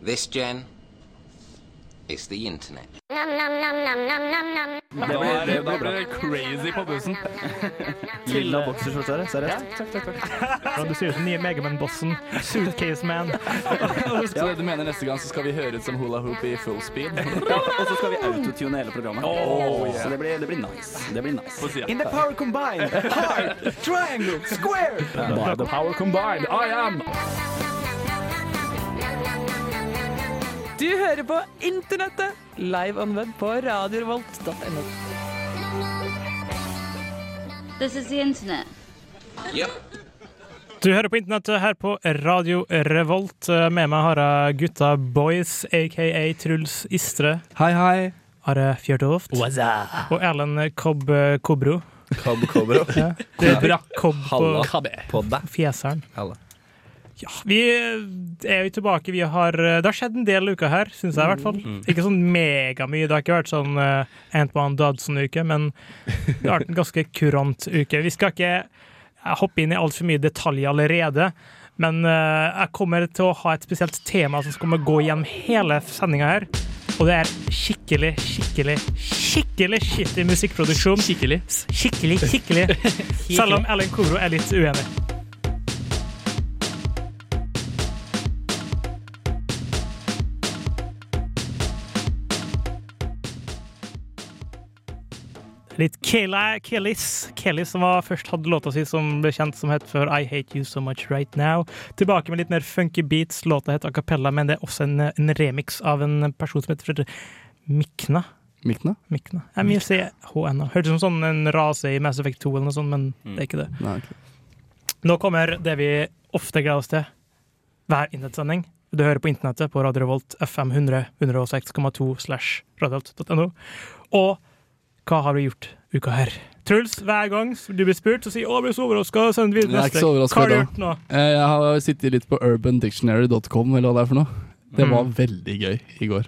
This, Jen, is the internet. Det ble, det, blir crazy på bussen. Lilla bokserskjorte her, seriøst. Takk, takk, takk. Ja, du ser ut som nye Megaman-bossen. Suitcase Man. Så du mener neste gang så skal vi høre ut som hula hoop i full speed? Og så skal vi autotune hele programmet. Oh, yeah. Så det blir, det blir nice. Det blir nice. In the power combined, hard, triangle, square. By the power combined, I am Du hører på Internettet, live on web på radiorevolt.no. This is the internet. Yep. Du hører på internettet her på Radio Revolt. Med meg har jeg gutta boys, aka Truls Istre, Hei, hei. Are Fjørtoft og Erlend Kobb Kobro. Kobb Kobro. Ja. Det er kobb på På fjeseren. Halla. Ja, vi er jo tilbake. Vi har, det har skjedd en del uker her, syns jeg i hvert fall. Ikke sånn megamye. Det har ikke vært sånn uh, Antman Dodson-uke, men det har vært en ganske kurant uke. Vi skal ikke eh, hoppe inn i altfor mye detaljer allerede, men uh, jeg kommer til å ha et spesielt tema som kommer gå gjennom hele sendinga her. Og det er skikkelig, skikkelig, skikkelig skittig musikkproduksjon. Skikkelig. Skikkelig, skikkelig. Selv om Ellen Koro er litt uenig. Litt Kelis, Kelis som var først hadde låta si som ble kjent som het før I Hate You So Much Right Now. Tilbake med litt mer funky beats. Låta het A Cappella, men det er også en, en remix av en person som heter Mikna. Mikna? Mikna. Jeg vil si HN. Hørtes ut som sånn en rase i Mass Effect 2, eller noe sånt, men det er ikke det. Nei, okay. Nå kommer det vi ofte gleder oss til. Hver internettsending. Du hører på internettet på Radio Revolt FM 100 106,2 slash radiolt.no. Og hva har du gjort uka her? Truls, hver gang du blir spurt, så sier 'Å, jeg ble så overraska', send videre Jeg er ikke så overraska. Hva har du gjort nå? Eh, Jeg har sittet litt på urbandictionary.com, eller hva det er for noe. Det Mm. var veldig gøy i går.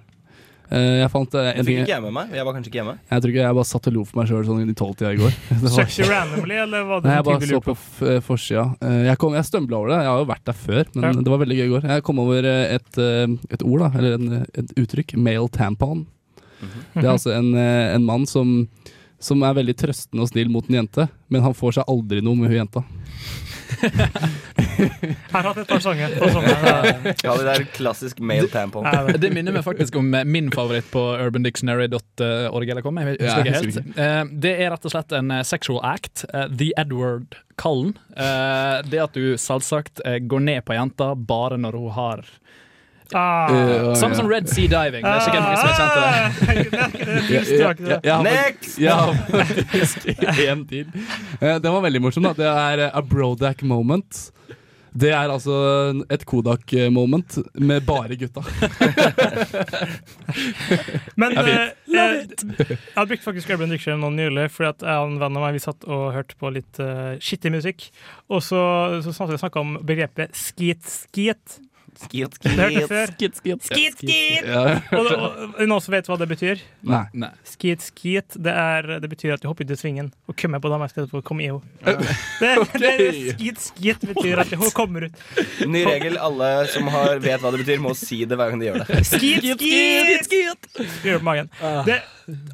Eh, Jeg fant eh, Jeg en fikk ikke jeg med meg. Jeg var kanskje ikke hjemme. Jeg tror ikke jeg bare satt og lo for meg sjøl sånn i tolvtida i går. Det var- Søkte du randomly, eller var det Nei, jeg bare så på eh, forsida. Jeg, kom- jeg stømbla over det. Jeg har jo vært der før, men Ja. det var veldig gøy i går. Jeg kom over et, et ord, da, eller en, et uttrykk. Male tampon. Det er altså en, eh, en mann som, som er veldig trøstende og snill mot en jente, men han får seg aldri noe med hun jenta. Jeg har hatt et par sanger på sånne. Ja, det der klassisk male tampon. Det- minner meg faktisk om eh, min favoritt på urbandictionary.org. eller kom, jeg husker ikke helt. Eh, Det er rett og slett en sexual act. The Edward Cullen. Eh, Det at du selvsagt går ned på jenta bare når hun har Ah. Uh, Samme som Red Sea Diving. Det er sikkert mange som er kjent til det. Jeg ikke Next! Ja, faktisk. Eh, Den var veldig morsom. da Det er eh, a Brodac moment. Det er altså et Kodak-moment med bare gutta. Men er eh, jeg, jeg har brukt faktisk Urban Dictionary nå nylig, fordi at jeg og en venn av meg vi satt og hørte på litt uh, skittig musikk. Og så, så snakket vi om begrepet skit-skit. Skit, Det hørte skit. før. Skit, skit. Skit-skit! Og, og, og noen som vet hva det betyr? Nei. Nei. Skit-skit, det, er- det betyr at du hopper ut i svingen og kommer på dama i stedet for å komme i henne. Det, det, skit-skit betyr at hun kommer ut. Ny regel. Alle som har, vet hva det betyr, må si det hver gang de gjør det. Skit-skit! Gjør det på magen. Det,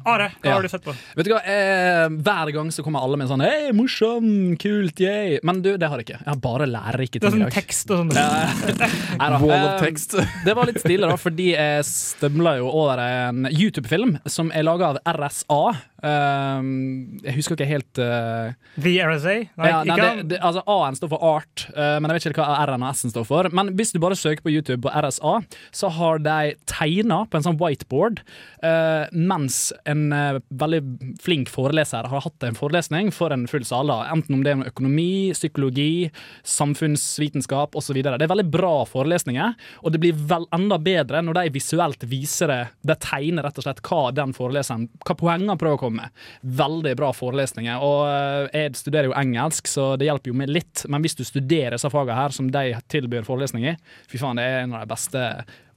Are, hva Ja. har du sett på? Vet du hva, eh, Hver gang så kommer alle med sånn Hei, morsom, kult, yay. Men du, det har jeg ikke. Jeg har bare lærerike Det er ting sånn tekst og sånn. Neida. Wall of Eh, text. Det var litt stille, da, fordi jeg stømla jo over en YouTube-film som er laga av RSA. Um, jeg husker ikke helt uh, The RSA? Nei, ja, nei, det, det, altså A-en står for art, uh, men jeg vet ikke hva R-en og S-en står for. Men hvis du bare søker på YouTube på RSA, så har de tegna på en sånn whiteboard uh, mens en veldig flink foreleser har hatt en forelesning for en full sal. Enten om det er om økonomi, psykologi, samfunnsvitenskap osv. Det er veldig bra forelesninger, og det blir vel enda bedre når de visuelt viser det. De tegner rett og slett hva den foreleseren, hva poengene prøver å komme med. Veldig bra forelesninger. Og eh, jeg studerer jo engelsk, så det hjelper jo med litt. Men hvis du studerer disse fagene her, som de tilbyr forelesning i, fy faen, det er en av de beste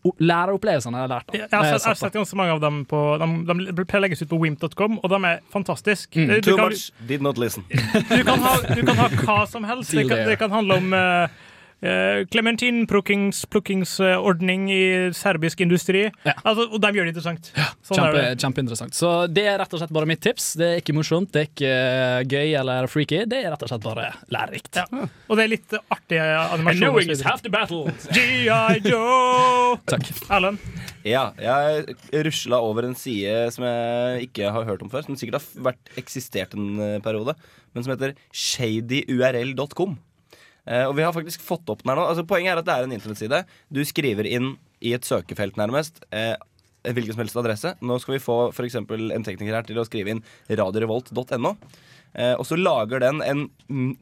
læreropplevelsene jeg har lært. Jeg har Eh, sett, jeg har sett ganske mange av dem på De, de legges ut på wimp.com, og de er fantastiske. Mm. Too kan, much. Did not listen. du, kan ha, du kan ha hva som helst. Det kan, det kan handle om eh, eh, Klementinplukkingsordning i serbisk industri. Ja. Altså, og de gjør det interessant. Sånn er Kjempe, det. kjempeinteressant. Så det er rett og slett bare mitt tips. Det er ikke morsomt, det er ikke eh, gøy eller freaky. Det er rett og slett bare lærerikt. Ja. Og det er litt artige animasjoner. the battle. G.I. Joe! Takk. Erlend. Ja, jeg rusla over en side som jeg ikke har hørt om før, som sikkert har vært eksistert en eh, periode, men som heter shadyurl.com. Eh, og vi har faktisk fått opp den her nå. Altså, poenget er at det er en internettside. Du skriver inn i et søkefelt, nærmest, eh, hvilken som helst adresse. Nå skal vi få for en tekniker her til å skrive inn radiorevolt.no. Eh, og så lager den en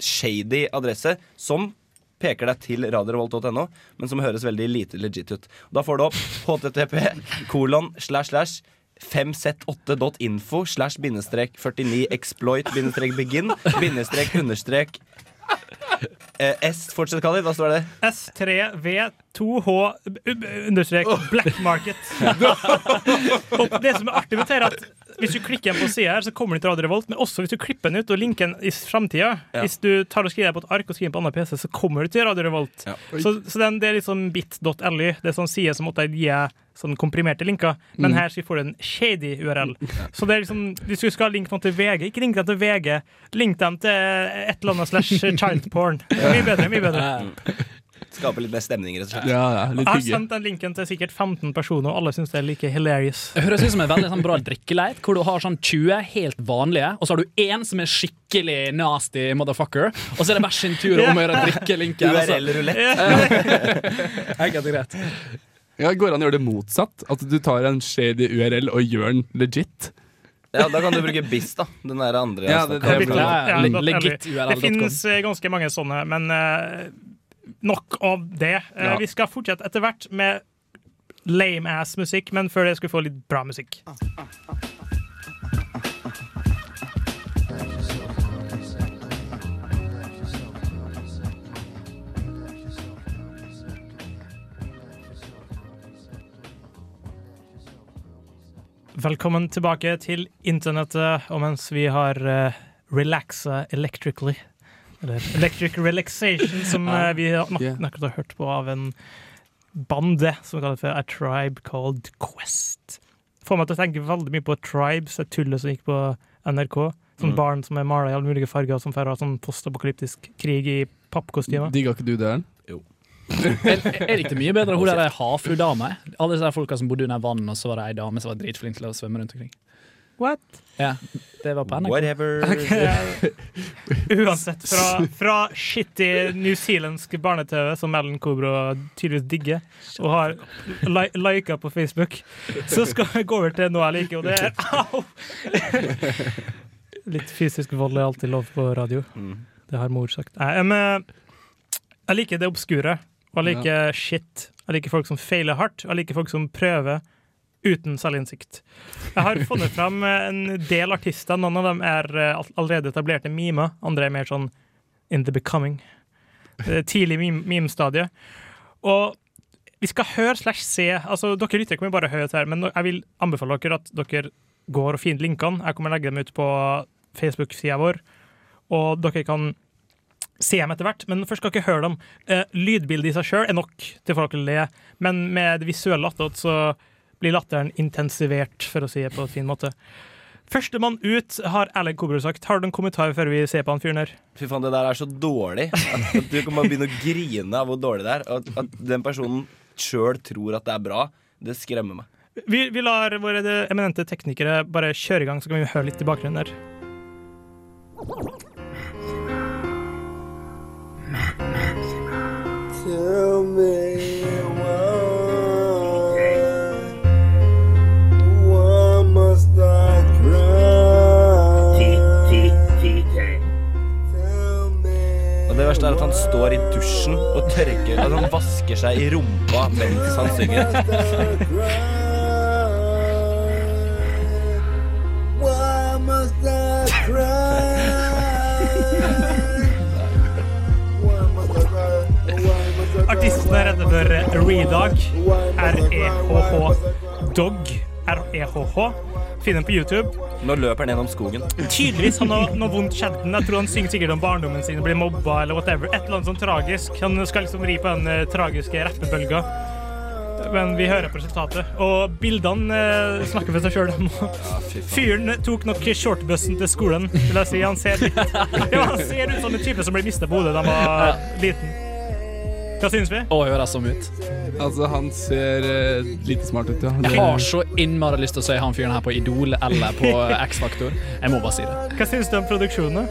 shady adresse som peker deg til radiorevolt.no, men som høres veldig lite legit ut. Da får du opp http kolon slash slash 5z8.info slash bindestrek 49 exploit bindestrek begin bindestrek understrek S, fortsett, Khalid. Hva står det? S3V2H understrek black market. og det som er artig med det, er at hvis du klikker på sida her, så kommer den til Radio Revolt, men også hvis du klipper den ut og linker den i framtida. Ja. Hvis du tar og skriver på et ark og skriver på en annen PC, så kommer du til Radio Revolt. Ja. Så, så den, det er liksom bit.ly. Det er sånn side som måtte gi sånn komprimerte linker, men her så får du en shady URL. Så det er liksom, hvis du skal linke noen til VG, ikke link dem til VG, link dem til et eller annet slash child porn. Mye bedre, mye bedre. Skaper litt mer stemning, rett og slett. Ja, ja, litt Jeg har sendt den linken til sikkert 15 personer, og alle syns det er like hilarious. Det høres ut som en veldig sånn, bra drikkeleit, hvor du har sånn 20 helt vanlige, og så har du én som er skikkelig nasty motherfucker, og så er det hver sin tur om å gjøre drikkelinken. altså. URL-rulett. Enkelt og greit. Ja, Går det an å gjøre det motsatt? At du tar en shady URL og gjør den legit? Ja, da kan du bruke BIS, da. Den der andre. Ja, det, det- det ja, Ja, Det finnes eh, ganske mange sånne, men eh, nok av det. Eh, Ja. Vi skal fortsette etter hvert med lame-ass-musikk, men før det skal vi få litt bra musikk. Velkommen tilbake til internettet, og mens vi har uh, relaxa electrically Eller electric relaxation, som uh, vi akkurat har hørt på av en bande som kalles for A Tribe Called Quest. Får meg til å tenke veldig mye på Tribes, det tullet som gikk på NRK. Sånn Mm. barn som er mala i alle mulige farger, som får sånn postapokalyptisk krig i pappkostymer. Digga ikke du det? Jeg, jeg likte mye bedre hun der havfruedama. Alle disse folka som bodde under vann, og så var det ei dame som var dritflink til å svømme rundt omkring. What? Ja, Det var på NRK. Whatever. Uansett, fra, fra shitty newzealandsk barne-TV, som Ellen Cobra tydeligvis digger, og har li lika på Facebook, så skal vi gå over til noe jeg liker, og det er Au! Litt fysisk vold er alltid lov på radio. Mm. Det har mor sagt. Nei, men jeg liker det obskure, og jeg liker shit. Jeg liker folk som feiler hardt, og jeg liker folk som prøver uten selvinnsikt. Jeg har funnet fram en del artister. Noen av dem er eh, allerede etablerte mimer, andre er mer sånn in the becoming. Eh, Tidlig meme- meme-stadie. Og vi skal høre slash se altså Dere lytter kommer bare høre her, men jeg vil anbefale dere at dere går og finner linkene. Jeg kommer legge dem ut på Facebook-sida vår, og dere kan se dem etter hvert. Men først skal ikke høre dem. Uh, lydbildet i seg sjøl er nok til folk å le, men med det visuelle attåt så blir latteren intensivert, for å si det på en fin måte. Førstemann ut, har Alec Kobro sagt. Har du en kommentar før vi ser på han fyren her? Fy faen, det der er så dårlig at, at du kan bare begynne å grine av hvor dårlig det er. At, at den personen sjøl tror at det er bra, det skremmer meg. Vi, vi lar våre eminente teknikere bare kjøre i gang, så kan vi høre litt i bakgrunnen der. Det verste er at han står i dusjen og tørker at han vasker seg i rumpa mens han synger. I er for cry? Why R-E-H-H. Dog. R-E-H-H. Finn den på YouTube. Nå løper han gjennom skogen. Tydeligvis han har noe vondt skjedd. Jeg tror han synger sikkert om barndommen sin og blir mobba eller whatever. Et eller annet sånn tragisk. Han skal liksom ri på den uh, tragiske rappebølga. Men vi hører på resultatet. Og bildene uh, snakker for seg sjøl. Fyren tok nok shortbussen til skolen, vil jeg si. Han ser, litt, ja, han ser ut som en type som ble mista på hodet da han var liten. Hva syns vi? Å, høres sånn ut. Altså, han ser eh, lite smart ut, ja. Jeg har så innmari lyst til å se han fyren her på Idol eller på X-Faktor. Jeg må bare si det. Hva syns du om produksjonen?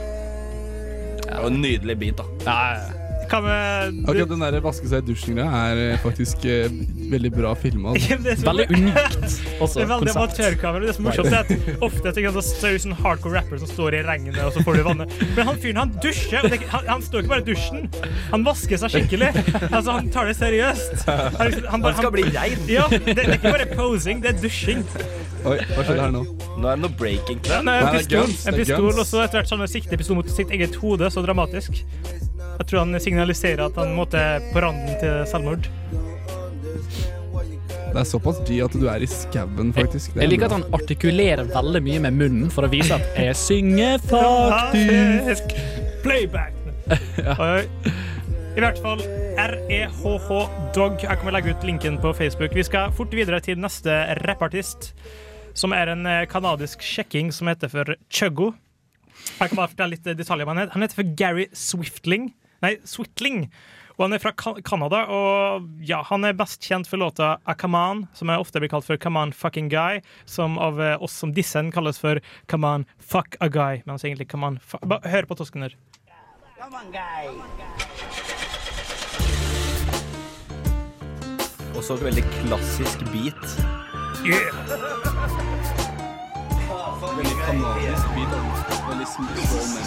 Det var en nydelig bit, da. Ja, ja, ja. Hva med Akkurat den der vaske seg i dusjen-greia er eh, faktisk eh, veldig bra filma. Altså. Veldig unikt også. Det er veldig amatørkamera. Det som er morsomt, er at ofte er så ser sånn hardcore rapper som står i regnet, og så får du vannet. Men han fyren, han dusjer. Og det, han, han står ikke bare i dusjen, han vasker seg skikkelig. Altså, han tar det seriøst. Han, liksom- han, bare- Han skal bli rein. Ja, det, det er ikke bare posing, det er dusjing. Oi, hva skjer her nå? Nå er det noe breaking. Ja, nei, en pistol, en pistol og så etter hvert sånn pistol mot sitt eget hode, så dramatisk. Jeg tror han signaliserer at han måtte på randen til selvmord. Det er såpass G at du er i skauen, faktisk. Er Jeg liker at han artikulerer veldig mye med munnen for å vise at 'jeg synger faktisk'. Playback. Oi. I hvert fall REHH Dog. Jeg kommer legge ut linken på Facebook. Vi skal fort videre til neste rappartist, som er en kanadisk sjekking som heter for Chuggo. Jeg kan bare fortelle litt detaljer om han heter. Han heter for Gary Swiftling. Nei, Switling. Og han er fra Canada, og ja, han er best kjent for låta A Come On, som jeg ofte blir kalt for Come On Fucking Guy, som av eh, oss som dissen kalles for Come On Fuck a Guy. Men altså egentlig Come On Fuck Bare hør på tosken Guy Også et veldig klassisk beat. Veldig kanadisk beat. altså. Veldig smooth member.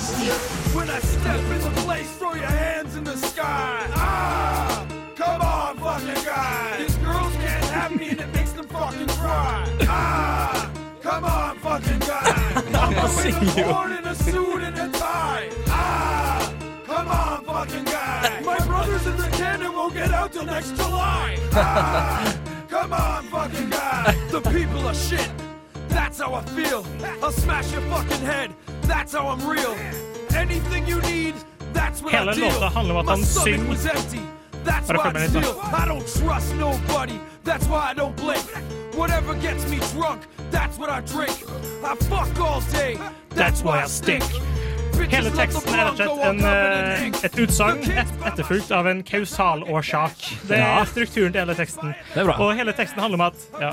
When I step in the place, throw your hands in the sky. Ah, come on, fucking guy. These girls can't have me and it makes them fucking cry. Ah, come on, fucking guy. I'm going born in a suit and a tie. Ah, come on, fucking guy. My brother's in the cannon won't get out till next July. Ah, come on, fucking guy. The people are shit. That's how I feel. I'll smash your fucking head. That's how I'm real. Anything you need, that's what Hele I deal. låta handler om at My han stomach synger. was empty. That's Bare why I steal. I don't trust nobody. That's why I don't blink. Whatever gets me drunk, that's what I drink. I fuck all day. That's why I stink. Hele teksten er rett og slett en, eh, et utsagn et, etterfulgt av en kausalårsak. Det er strukturen til hele teksten. Det er bra. Og hele teksten handler om at ja,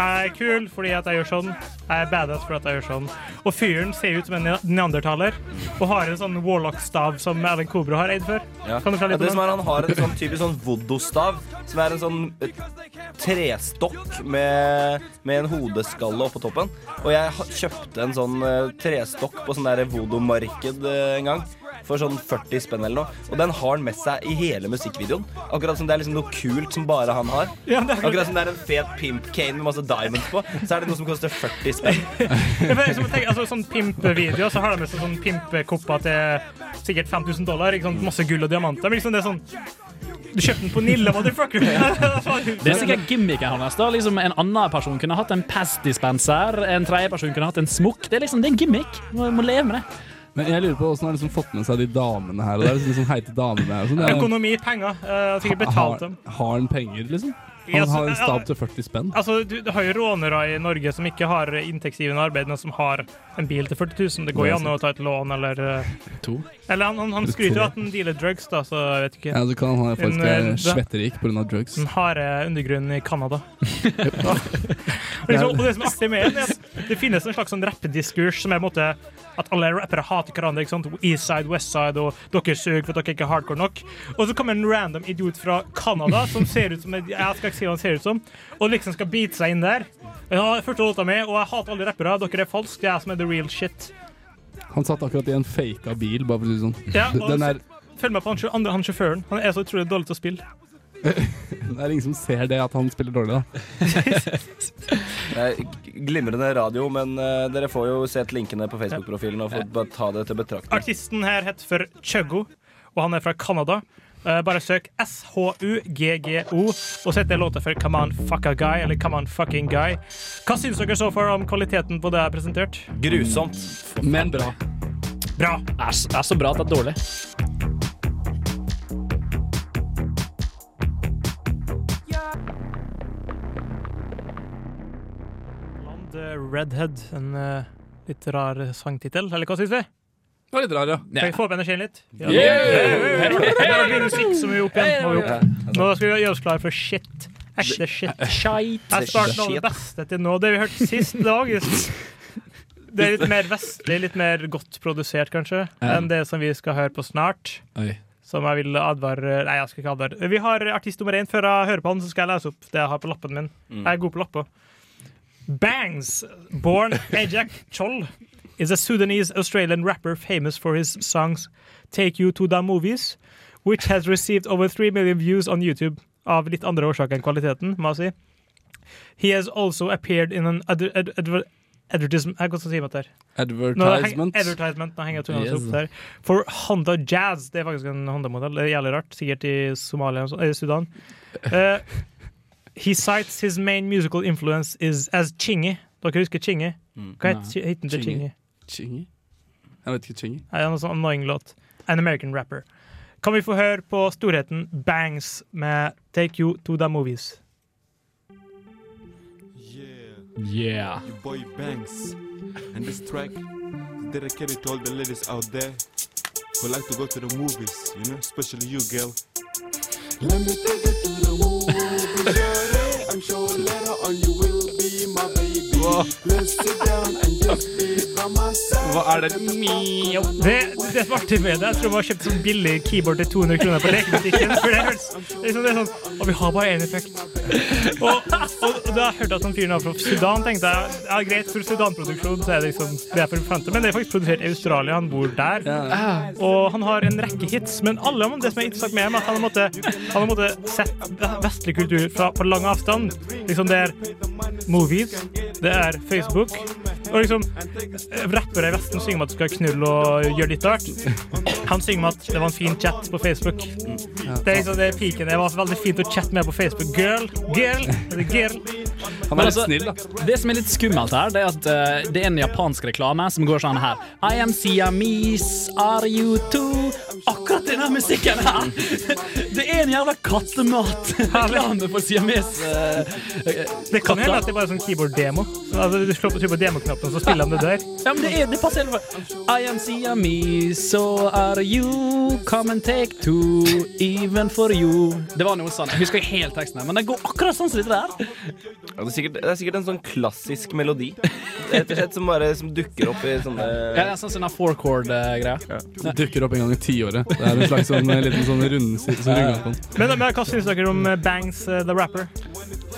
jeg er kul fordi at jeg gjør sånn. Jeg er badass fordi at jeg gjør sånn. Og fyren ser ut som en neandertaler og har en sånn warlock-stav som Alan Kobro har eid før. Ja. Kan du Ja, litt det om som den? han har en sånn typisk sånn voodoo-stav, som er en sånn trestokk med, med en hodeskalle oppå toppen. Og jeg kjøpte en sånn eh, trestokk på sånn voodoo-marked eh, en gang. For sånn 40 spenn eller noe. Og den har han med seg i hele musikkvideoen. Akkurat som det er liksom noe kult som bare han har. Ja, det er Akkurat som det er en fet pimp cane med masse diamonds på, så er det noe som koster 40 spenn. Ja, liksom, altså, sånn pimp-video, så har de med seg sånn pimp-kopper til sikkert 5000 dollar. Ikke sant? Masse gull og diamanter. Men liksom det er sånn Du kjøpte den på Nille, motherfucker! Det er sikkert gimmicken hans. da liksom En annen person kunne hatt en pass-dispenser. En tredje person kunne hatt en smokk. Det er liksom, det er en gimmick. Du må, må leve med det. Men jeg lurer på hvordan har liksom fått med seg de damene her og er Liksom, sånn heite damene her sånn. Økonomi, penger. Uh, sikkert betalt dem. Har, har han penger, liksom? Han har en stab til 40 spenn. Altså, du, du har jo rånere i Norge som ikke har inntektsgivende arbeid, men som har en bil til 40 000. Det går jo an å ta et lån, eller eh, To. Eller han, han, han skryter jo at han dealer drugs, da, så jeg vet ikke. Ja, så kan han faktisk eh, være da- svetterik pga. drugs. Den harde undergrunnen i Canada. og, liksom, og det som er artig med den, er at det finnes en slags sånn rappediskurs som er på en måte at alle rappere hater hverandre. ikke sant? Eastside, Westside, og dere suger for at dere ikke er hardcore nok. Og så kommer en random idiot fra Canada som ser ut som Jeg skal ikke si hva han ser ut som, og liksom skal bite seg inn der. Jeg har første låta mi, og jeg hater alle rappere. Dere er falske, det er jeg som er the real shit. Han satt akkurat i en faka bil, bare for å si det sånn. Ja, og Den er, Følg med på han, andre, han sjåføren. Han er så utrolig dårlig til å spille. det er ingen som ser det, at han spiller dårlig, da. Glimrende radio, men eh, dere får jo sett linkene på Facebook-profilen og får bare ta det til betraktning. Artisten her heter for Chuggo, og han er fra Canada. Eh, bare søk SHUGGO, og sett det låta for Come On Fucka Guy, eller Come On Fucking Guy. Hva syns dere så for om kvaliteten på det jeg har presentert? Grusomt. Men bra. Bra. Det er, det er så bra at det er dårlig. Redhead, en eh, litt rar sangtittel, eller hva syns vi? Det var litt rar, ja. Kan vi få opp energien litt? Ja. Yeah! Det blir musikk som vi opp igjen. Nå skal vi gjøre oss klare for shit. Ekte shit. Jeg starter med det beste til nå. Det vi hørte sist dag. Det er litt mer vestlig, litt mer godt produsert, kanskje, enn det som vi skal høre på snart. Oi. Som jeg vil advare Nei, jeg skal ikke advare. Vi har artist nummer én. Før jeg hører på han, så skal jeg lese opp det jeg har på lappen min. Jeg er god på lapper. Bangs, born Ajak Chol, is a Sudanese Australian rapper famous for his songs Take You To The Movies, which has received over 3 million views on YouTube. Av litt andre årsaker enn kvaliteten, må jeg si. He has also appeared in an ad ad ad advertisement Jeg kan si meg der. Nå Advertisement. advertisement. Nå henger jeg Yes. opp der. For Honda Jazz. Det er faktisk en Honda-modell. Det er jævlig rart. Sikkert i Somalia og så- eh, Sudan. Eh, he cites his main musical influence is as Chingy. Dere husker Chingy? Mm. Hva het Nei. heter den til Chingy. Chingy? Chingy? Jeg vet ikke. Chingy. Nei, En er sånn annoying låt. An American rapper. Kan vi få høre på storheten Bangs med Take You To The Movies? Yeah. Your boy Banks. And this track is dedicated to all the ladies out there who like to go to the movies, you know, especially you, girl. Let me take you to the movies, shorty. Hva er det? Det, det som er artig med det, jeg tror man har kjøpt sånn billig keyboard til 200 kroner på lekebutikken. Det liksom, sånn Og vi har bare én effekt. Og, og, da jeg hørte at han fyren var fra Sudan, tenkte jeg ja, greit, for Sudan-produksjon så er det liksom det er for forventet, men det er faktisk produsert i Australia. Han bor der. Og han har en rekke hits, men alle om det som er interessant med ham, at han har måttet, han har måttet sett vestlig kultur fra, på lang avstand. Liksom det er movies, det er Facebook. Og liksom, rappere i Vesten synger om at du skal knulle og gjøre ditt art. Han synger om at det var en fin chat på Facebook. Det er liksom det er piken. Det var veldig fint å chatte med på Facebook. Girl, girl, eller girl. Han er litt altså, snill, da. Det som er litt skummelt her, det er at uh, det er en japansk reklame som går sånn her I am Siamese, are you too? Akkurat denne musikken her! Det er en jævla kattemat-reklame for Siamese. Uh, Det kan hende at det er bare sånn keyboard-demo. Altså, du slår på på demoknappen, så spiller han det der. Ja, men det, er, det passer helt. I am Siamese, so are you. Come and take two, even for you. Det var noe sånn. Jeg husker ikke helt teksten, her, men det går akkurat sånn som dette der. Ja, det, er sikkert, det er sikkert en sånn klassisk melodi Rett og slett som bare som dukker opp i sånne Ja, det er sånn den four chord-greia. Ja. dukker opp en gang i tiåret. Det er en slags sånn, eh, liten sånn rundside som runger på den. Men, men hva syns dere om eh, Bangs uh, The Rapper?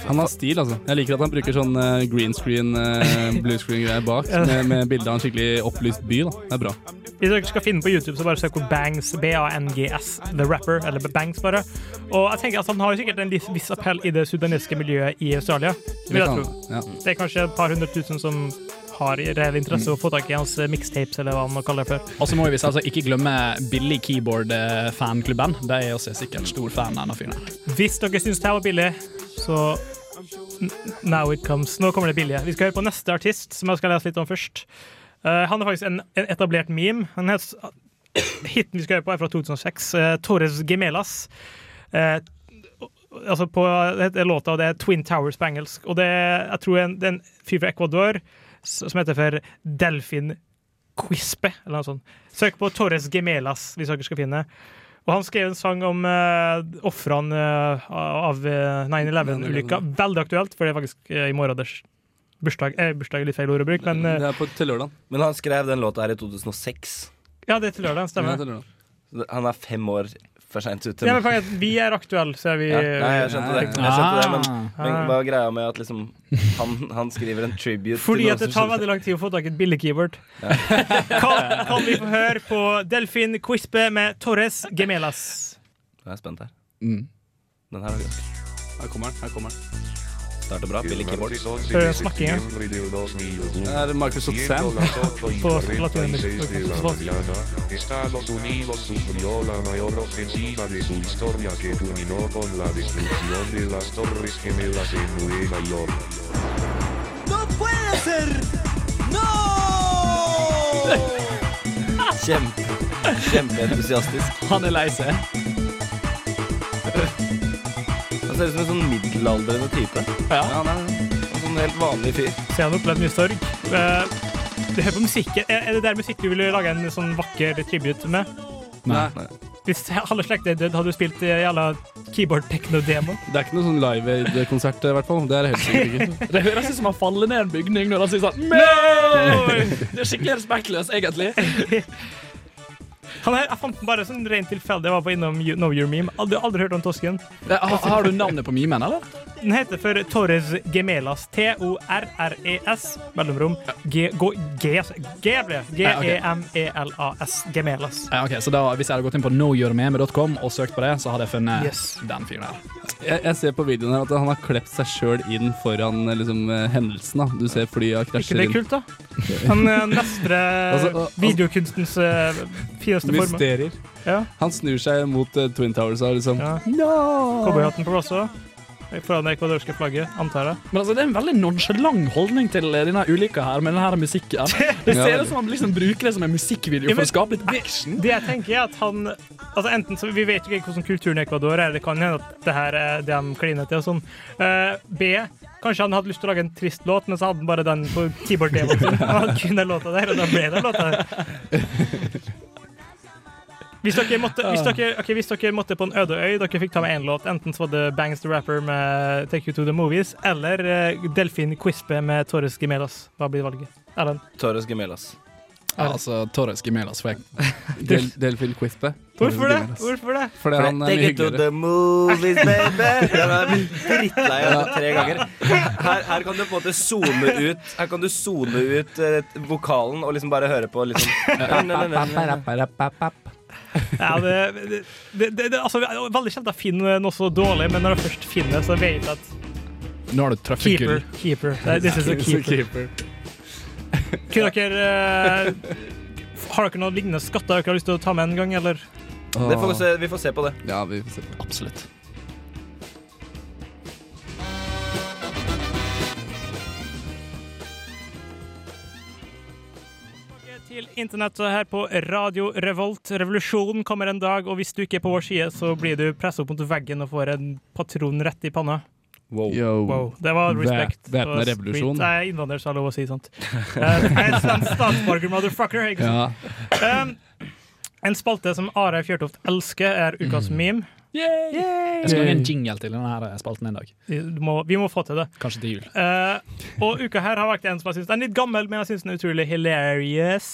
Han har stil, altså. Jeg liker at han bruker sånn uh, green screen, uh, blue screen-greier bak, med, med bilde av en skikkelig opplyst by. da. Det er bra. Hvis dere skal finne på YouTube, så bare søk på Bangs, B-A-N-G-S, The Rapper, eller Bangs bare. Og jeg tenker at han har jo sikkert en viss, appell i det sudanesiske miljøet i Australia. Det kan tro. Ja. Det er kanskje et par hundre tusen som har reell interesse av å få tak i hans eh, mixtapes, eller hva man kaller det for. Og så må vi altså ikke glemme Billig Keyboard-fanklubben. De er også sikkert stor fan av denne fyren. Hvis dere syns det var billig, så now it comes. Nå kommer det billige. Vi skal høre på neste artist, som jeg skal lese litt om først. Uh, han er faktisk en, en etablert meme. Han het, hiten vi skal høre på, er fra 2006. Uh, Torres Gemelas. Uh, altså på det heter låta, og det er Twin Towers på engelsk. Og det jeg tror en, det er en fyr fra Ecuador som heter for Delfin Quispe, eller noe sånt. Søk på Torres Gemelas hvis dere skal finne. Og han skrev en sang om uh, ofrene uh, av uh, 9-11-ulykka. Veldig aktuelt, for det er faktisk uh, i morgen deres bursdag. Eh, bursdag er litt feil ord å bruke, men uh, Det er på, til lørdag. Men han skrev den låta her i 2006. ja, det er til lørdag. Ja, Stemmer. til lørdag. Han er fem år for seint ute. Ja, men er vi er aktuelle, så er vi Ja, nei, jeg skjønte det. Jeg skjønte det men, men Ah. hva er greia med at liksom han, han skriver en tribute Fordi til at det tar veldig lang tid å få tak i et billig keyboard. kan, kan vi få høre på Delfin Quispe med Torres Gemelas? Nå er spent her. Mm. Den her er gøy. Her kommer den. Her kommer den. Starter bra. Billy Keyboards. Hører snakkinga? Det er Microsoft Sam. På. ¡No puede ser! Kjempe, kjempeentusiastisk. Han er lei seg. Ser ut som en sånn middelaldrende type. Ja. han er en sånn helt vanlig fyr. Så han har opplevd mye sorg. Eh, Du hører på musikken. Er det der musikk du ville lage en sånn vakker tribute med? Nei. Hvis halve slekta er død, hadde du spilt i jævla keyboard-techno-demo? Det er ikke noe sånn Live Aid-konsert, i hvert fall. Det er helt sikkert ikke. Det høres ut som han faller ned en bygning når han sier sånn Nei! Det er skikkelig respektløst, egentlig. Han her, jeg fant den bare sånn rent tilfeldig. Jeg var på innom You- Know Your Meme. Aldri, aldri hørt om tosken. Har, har du navnet på memen, eller? Den heter for Torres Gemelas. T-O-R-R-E-S, E mellomrom. G, G, ok. G-E-M-E-L-A-S. Gemelas. Ja, ok, så da, Hvis jeg hadde gått inn på knowyourmeme.com og søkt på det, så hadde jeg funnet Yes. den fyren her. Jeg, jeg ser på videoen her at han har klept seg sjøl inn foran eh, liksom, eh, hendelsen. da. Du ser flyet ikke det er kult, da? Han eh, mestrer Altså, og- videokunstens eh, fineste former. Mysterier. Ja. Han snur seg mot uh, Twin Towers og liksom Ja. No! Cowboyhatten på plass òg. Foran det ekvadorske flagget, antar jeg. Men altså, Det er en veldig nonchalant holdning til denne ulykka her med denne musikken. Det ser ut som han liksom bruker det som en musikkvideo Ja, for å skape litt action. Det jeg tenker er at han altså enten så Vi vet jo ikke hvordan kulturen i Ecuador er. Det kan hende at det her er det han kliner til. og sånn. Uh, B. Kanskje han hadde lyst til å lage en trist låt, men så hadde han bare den på keyboard-demoen sin. Han hadde kun den låta der, og da ble det låta der. Hvis dere, måtte, hvis, dere, okay, hvis dere måtte på en øde øy, dere fikk ta med én låt, enten så var det Bangs the Rapper med Take You To The Movies, eller uh, Delfin Quispe med Torres Gemelas. Hva blir valget? Erlend? Torres Gemelas. Ja, altså, Torres Gemelas. For jeg. Del, Delfin Quispe. Hvorfor det? Hvorfor det? Fordi han er mye Take it to the movies, baby! Den er drittlei av det tre ganger. Her, her kan du på en måte sone ut Her kan du sone ut eh, vokalen og liksom bare høre på litt sånn Ja, det, det, det, det, altså, veldig kjent å finne noe så dårlig, men når jeg først finner det, så vet jeg at Nå har du keeper. keeper. This is a keeper. Kunne dere eh, Har dere noen lignende skatter dere har lyst til å ta med en gang, eller? Det får vi, se, vi får se på det. Ja, vi får se på det. Absolutt. Til internettet her på Radio Revolt. Revolusjonen kommer en dag, og hvis du ikke er på vår side, så blir du presset opp mot veggen og får en patron rett i panna. Yo. Wow, det var respekt. Væ- væpna revolusjon. Nei, Jeg er innvandrer, så jeg har lov å si sånt. En statsborger, motherfucker. Ikke sant? Ja. Um, en spalte som Are Fjørtoft elsker, er Ukas meme. Jeg skal lage en jingle til denne her spalten en dag. Du må, vi må få til det. Kanskje til jul. Uh, og uka her har vært en som jeg syns er litt gammel, men jeg syns den er utrolig hilarious.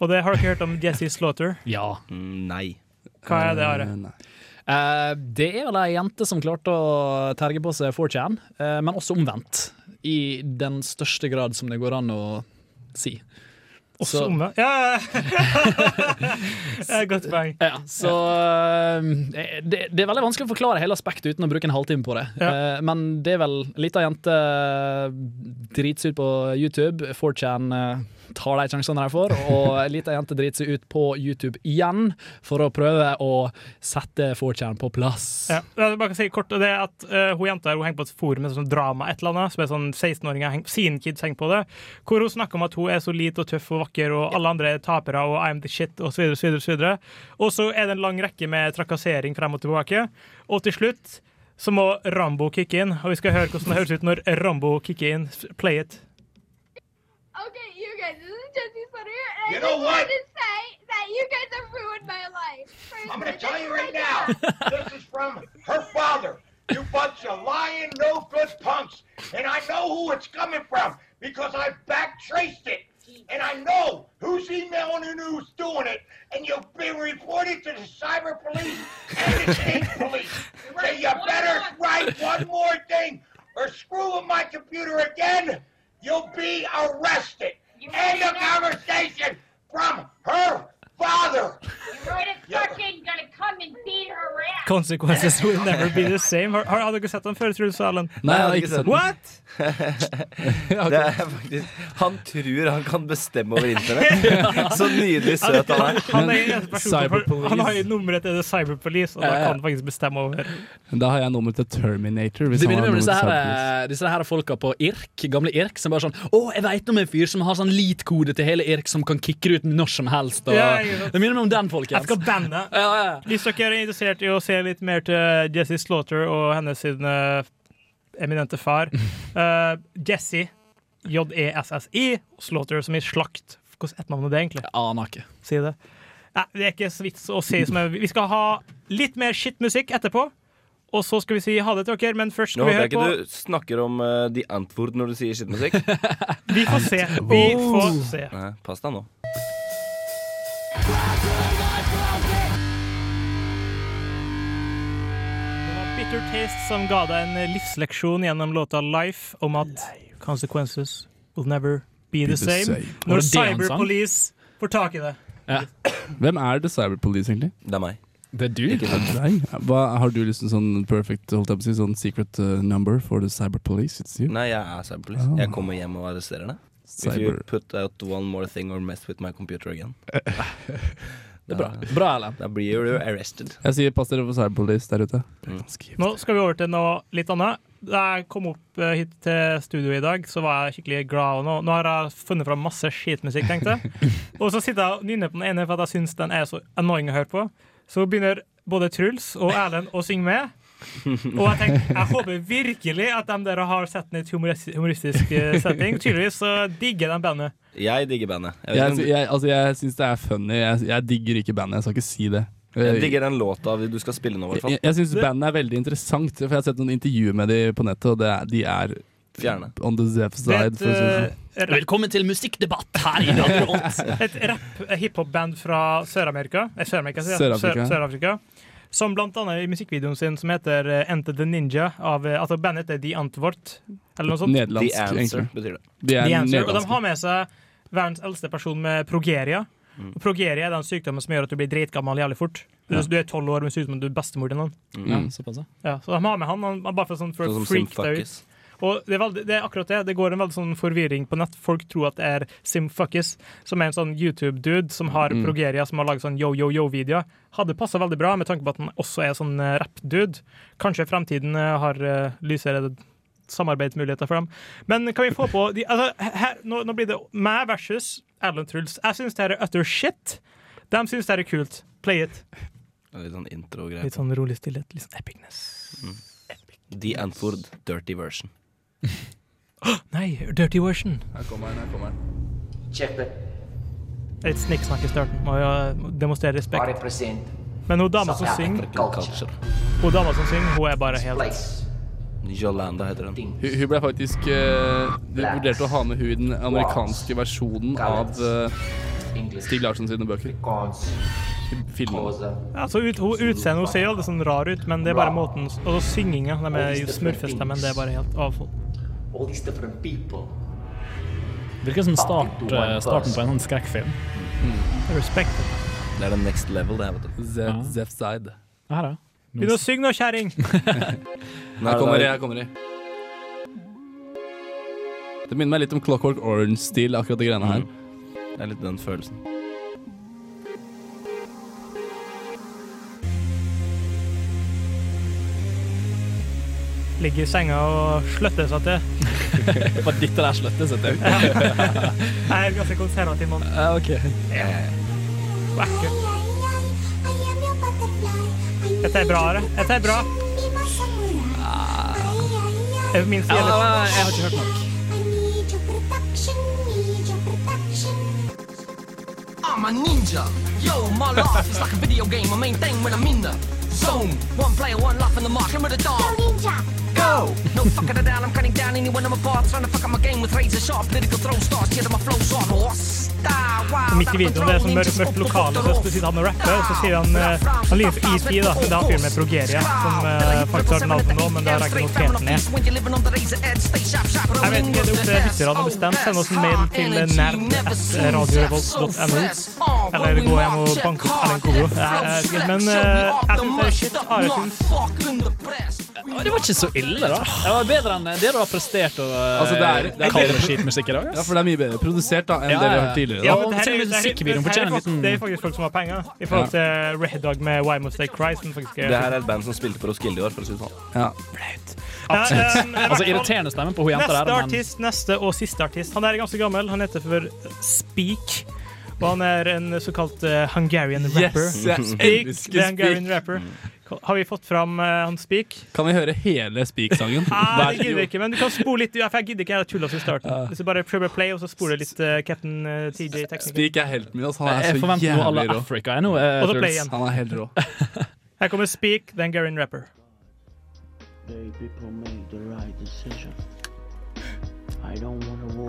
Og det har dere hørt om Jesse Slaughter? Ja. Mm, Nei. Hva er det, Are? Uh. Eh, det er vel ei jente som klarte å terge på seg 4chan, uh, men også omvendt. I den største grad som det går an å si. Også Så- det? Ja! Godt poeng. Ja, så eh, det, det er veldig vanskelig å forklare hele aspektet uten å bruke en halvtime på det. Ja. Eh, men det er vel Lita jente drits ut på YouTube. 4chan eh, tar de sjansene de får, og ei lita jente driter seg ut på YouTube igjen for å prøve å sette 4chan på plass. Ja, jeg bare si kort, det at uh, Hun jenta hun henger på et forum med sånn drama, et eller annet, som er sånn 16-åringer, sin kids henger på det, hvor hun snakker om at hun er så lite og tøff og vakker, og alle andre er tapere, og I'm the shit, videre, så videre. Og så er det en lang rekke med trakassering frem og tilbake, og til slutt så må Rambo kicke inn, og vi skal høre hvordan det høres ut når Rambo kicker inn. Play it. Okay, you guys, this is Jesse Sutter, and You I know just what? wanted to say that you guys have ruined my life. I'm gonna tell you right now. This is from her father. You bunch of lying, no good punks. And I know who it's coming from because I back traced it. And I know who's emailing and who's doing it. And you've been reported to the cyber police and the state police. So you better write one more thing or screw with my computer again. You'll be arrested. End of conversation from her father! You're fucking gonna come and beat her ass. Consequences will never be the same. Har, har, dere sett den før, Truls og Erlend? Nei, jeg har ikke sett. What? Det er faktisk Han tror han kan bestemme over internett. Så nydelig søt han er. Han, er Cyberpolice. han har jo nummeret til The Cyberpolice, og da kan han faktisk bestemme over Da har jeg nummeret til Terminator. Hvis Det han disse, her, eh, disse her folka på IRK, gamle IRK, som bare sånn Å, jeg veit om en fyr som har sånn lead-kode til hele IRK som kan kicke ut når som helst. Og, Ja. Det minner meg om den, folkens. Jeg skal banne. Ja, ja. Hvis dere er interessert i å se litt mer til Jessie Slaughter og hennes sin uh, eminente far uh, Jessie, J-E-S-S-I, Slaughter som i slakt. Hvordan er er det egentlig? Jeg aner ikke. Si det. Nei, det er ikke så vits å si som Vi skal ha litt mer shitmusikk etterpå. Og så skal vi si ha det til dere, men først Nå skal vi håper jeg høre ikke du snakker om uh, The Antwoord når du sier skittmusikk. Vi får se. Vi får se. Nei, Pass deg nå. Det var Bitter Taste som ga deg en livsleksjon gjennom låta Life om at consequences will never be the same. same. Når det det han sang? Cyberpolice får tak i det. Hvem er The Cyberpolice, egentlig? Det er meg. Det er du? Nei. Hva, har du lyst til sånn perfect holdt jeg på å si, sånn secret uh, number for The Cyberpolice? It's you. Nei, jeg er cyberpolice. Oh. Jeg kommer hjem og arresterer deg. If you put out one more thing or mess with my computer again. Det er bra. Bra, Erlend. Da blir du arrested. Jeg sier pass dere for Cyberpolice der ute. Mm. Nå skal vi over til noe litt annet. Da jeg kom opp eh, hit til studio i dag, så var jeg skikkelig glad. Og nå, nå har jeg funnet fram masse skitmusikk, tenkte jeg. Og så sitter jeg og nynner på den ene for at jeg syns den er så annoying å høre på. Så begynner både Truls og Erlend å synge med. Og jeg tenker, jeg håper virkelig at de der har sett den i et humoristisk, humoristisk eh, setting. Tydeligvis så digger de bandet. Jeg digger bandet. Jeg, Jeg, om- jeg, altså, jeg syns det er funny. Jeg, jeg digger ikke bandet. Jeg skal ikke si det. jeg digger den låta du skal spille nå, Jeg, jeg syns bandet er veldig interessant, for jeg har sett noen intervjuer med dem på nettet, og det er, de er Fjerne. on the zef side. si det sånn. et, eh, Velkommen til musikkdebatt her i Radio Rolt. et rapp-hiphop-band fra Sør-Amerika. Eh. Sør-Afrika. Sør- Sør-Afrika. Som blant annet i musikkvideoen sin som heter eh, Enter the Ninja, av, eh, altså bandet heter The Antwort, eller noe sånt. The Answer betyr det. De The Answer, og de har med seg verdens eldste person med progeria. Mm. Og progeria er den sykdommen som gjør at du blir dritgammel jævlig fort. Du, du er tolv år, men ser ut som du er bestemor til noen. Ja, Mm. såpass, ja. Ja, så de har med han, han bare for sånn for Sånn å freak deg ut. Og det er, veldig, det er akkurat det. Det går en veldig sånn forvirring på nett. Folk tror at det er Simfuckis, som er en sånn YouTube-dude som har Mm. progeria, som har laget sånn yo-yo-yo-videoer. Hadde passa veldig bra med tanke på at han også er sånn eh, rap-dude. Kanskje fremtiden eh, har uh, lysere samarbeidsmuligheter for dem. Men kan vi få på de, altså, her, nå, nå blir det meg versus Erlend Truls. Jeg syns det her er utter shit. De syns det her er kult. Play it. Litt sånn intro-greier. Litt sånn rolig stillhet. Litt sånn epicness. The Antwoord Dirty Version. Nei, dirty version. Her kommer den, her kommer den. Check the Litt snikksnakk i starten. Må jo demonstrere respekt. Men hun dama som synger, hun dama som synger, hun er bare helt Jolanda heter den. Hun, hun ble faktisk uh, De vurderte å ha med hun i den amerikanske versjonen av uh, Stig Larsson sine bøker. Filmen. Cause. ja, så ut, hun, Utseendet hun ser jo sånn rar ut, men det er bare måten Og så synginga. De er jo smurfestemmen. Det er bare helt avhold. All these different people. Virker som start, eh, starten på en sånn skrekkfilm. Respekt. Det er den next level, det her, vet du. Zef, Ja. Zef Side. Her, ja. Begynn å synge nå, kjerring! Her kommer de, her kommer de. Det minner meg litt om Clockwork Orange-stil, akkurat de greiene her. Det er litt den følelsen. Ligger i senga og sløtter seg til. Var dette der sløtte seg til? Jeg er ganske konservativ mann. Ja, ok. Vakker. Dette er bra, det. Dette er bra. Det er minst Ja, gjelder. jeg har ikke hørt nok. I'm a ninja. Yo, my life is like a video game. My main thing when I'm in the zone. One player, one life in the mark. I'm with a dog. Go ninja. Go. No fucking it down, I'm cutting down anyone I'm apart. Trying to fuck up my game with razor sharp political throw stars. Get my flows on horse. Og midt i videoen det er sånn mørkt, mørkt lokale, så sitter han og rapper, og så sier han eh, Han ligner på ET, da. Det er han fyren med Progeria, som eh, faktisk har navnet nå, men det har jeg ikke notert ned. Jeg vet ikke, det er opp til lytterne å bestemme. Send oss en mail til nerd.radiorevolt.no. Eller gå hjem og banke opp Ellen Kogo. Men eh, jeg syns det er shit. Are syns Det var ikke så ille, da. Det var bedre enn det du har prestert og Altså, det er- det er skitmusikk i dag. Ja, for det er mye bedre produsert da enn Ja, det vi har hørt tidligere. Ja, Da. men det her og er- det her- musikkvideoen er fortjener en liten- Det er faktisk folk som har penger. I forhold til Red Dog med Why Must They Cry, som faktisk er Det her er et band som spilte på Roskilde i år, for å si det sånn. Ja. Absolutt. Ja, um, Altså, irriterende stemme på hun jenta Neste der, men artist, neste og siste artist. Han er ganske gammel. Han heter for Speak. Og han er en såkalt uh, Hungarian rapper. Yes, jeg Speak, elsker the Hungarian rapper. Har vi fått fram uh, han Speak? Kan vi høre hele Speak-sangen? Nei, jeg det gidder vi ikke, men du kan spole litt. Ja, for jeg gidder ikke jeg tulle oss i starten. Hvis du bare prøver å play, og så spoler litt uh, Captain uh, TJ Teknikken. Speak er helten min. Altså. Han er jeg så jævlig rå. Africa jeg nå. eh, Og så play igjen. Han er helt rå. Her kommer Speak, then Garin rapper.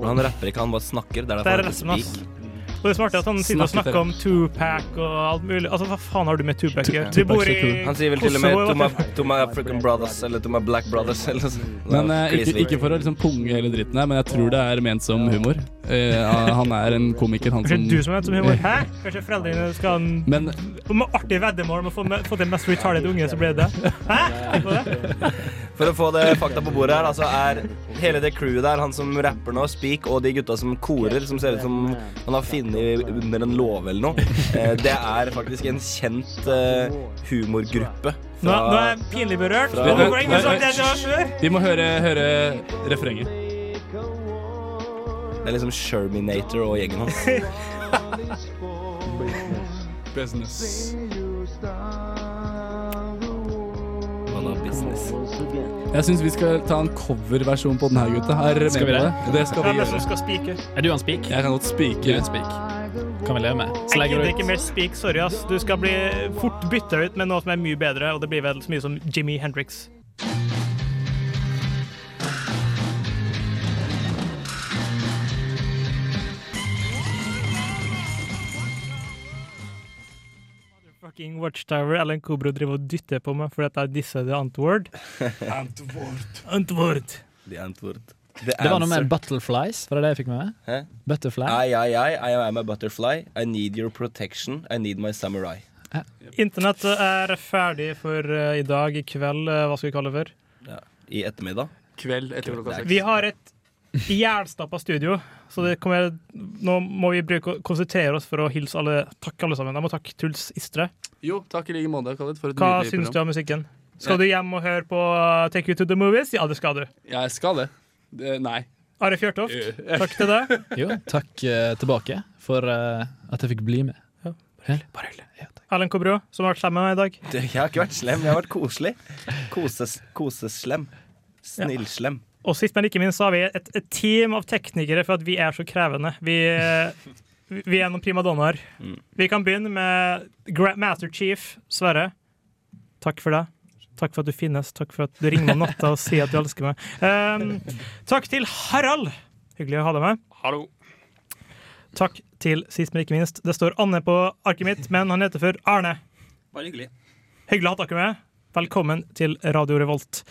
Han rapper ikke, han bare snakker. Det er Det er Og det smarte er at han sitter og Snakker om Tupac og alt mulig. Altså, hva faen har du med Tupac å gjøre? Du bor i Han sier vel til og med to my, to my African brothers eller to my black brothers eller sånn. Men uh, ikke, ikke for å liksom punge hele dritten her, men jeg tror det er ment som humor. Uh, han er en komiker, han Kanskje som du som er ment som humor? Hæ? Kanskje foreldrene skal ha en Men om artig veddemål om å få, med- få til mest retarded unge, så ble det? Hæ? Det. For å få det fakta på bordet her, altså er hele det crewet der, han som rapper nå, Speak, og de gutta som korer, som ser ut som han har funnet under en låve eller noe, eh, det er faktisk en kjent eh, humorgruppe. Nå, nå er jeg pinlig berørt. Fra- Hvorfor har ingen sagt det jeg før? vi må høre, høre refrenget. Det er liksom Sherminator og gjengen hans. Business. Business. Jeg syns vi skal ta en coverversjon på den her, gutta. Her Skal vi det? det? Det skal vi er gjøre. skal spike? Er du han Speak? Jeg kan godt spike. er en Speak. Kan vi leve med. Så Jeg legger gidder du ikke mer speak, sorry ass. Du skal bli fort bytta ut med noe som er mye bedre, og det blir vel så mye som Jimmy Hendrix. Fucking Watchtower en Kobro driver og dytter på meg fordi jeg disser The Antword. Antword. The Antwoord. The Det var noe med Butterflies, var det det jeg fikk med meg? Hæ? Butterfly? I, I, I, I am a butterfly. I need your protection. I need my samurai. Internett er ferdig for uh, i dag, i kveld, uh, hva skal vi kalle det for? Ja. I ettermiddag. Kveld etter klokka seks. Vi har et jævlstappa studio, så det kommer, nå må vi bruke, konsentrere oss for å hilse alle. Takk, alle sammen. Jeg må takke Truls Istre. Jo, takk i like måte, Khaled, for et Hva nydelig syns du om musikken? Skal du hjem og høre på uh, Take You To The Movies? Ja, det skal du. Ja, Jeg skal det. det nei. Are Fjørtoft, takk til deg. Jo, takk uh, tilbake for uh, at jeg fikk bli med. Bare hyggelig. Ellen Kobro, som har vært slem med meg i dag. Det- Jeg har ikke vært slem, jeg har vært koselig. Koses, koseslem. Snillslem. Og sist, men ikke minst, så har vi et, et team av teknikere for at vi er så krevende. Vi, eh, vi er noen primadonnaer. Mm. Vi kan begynne med Master Chief Sverre. Takk for det. Takk for at du finnes. Takk for at du ringer meg om natta og sier at du elsker meg. Um, takk til Harald. Hyggelig å ha deg med. Hallo. Takk til sist, men ikke minst. Det står Anne på arket mitt, men han heter for Arne. Bare hyggelig. Hyggelig å ha dere med. Velkommen til Radio Revolt.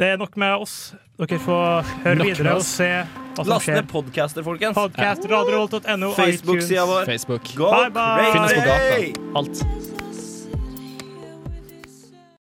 Det er nok med oss. Dere får høre Nok videre og se hva som Last skjer. ned podcaster, folkens. Podcast, radiorevolt.no, Facebook-sida vår. Facebook. Go Bye, bye. Finnes på gata. Alt.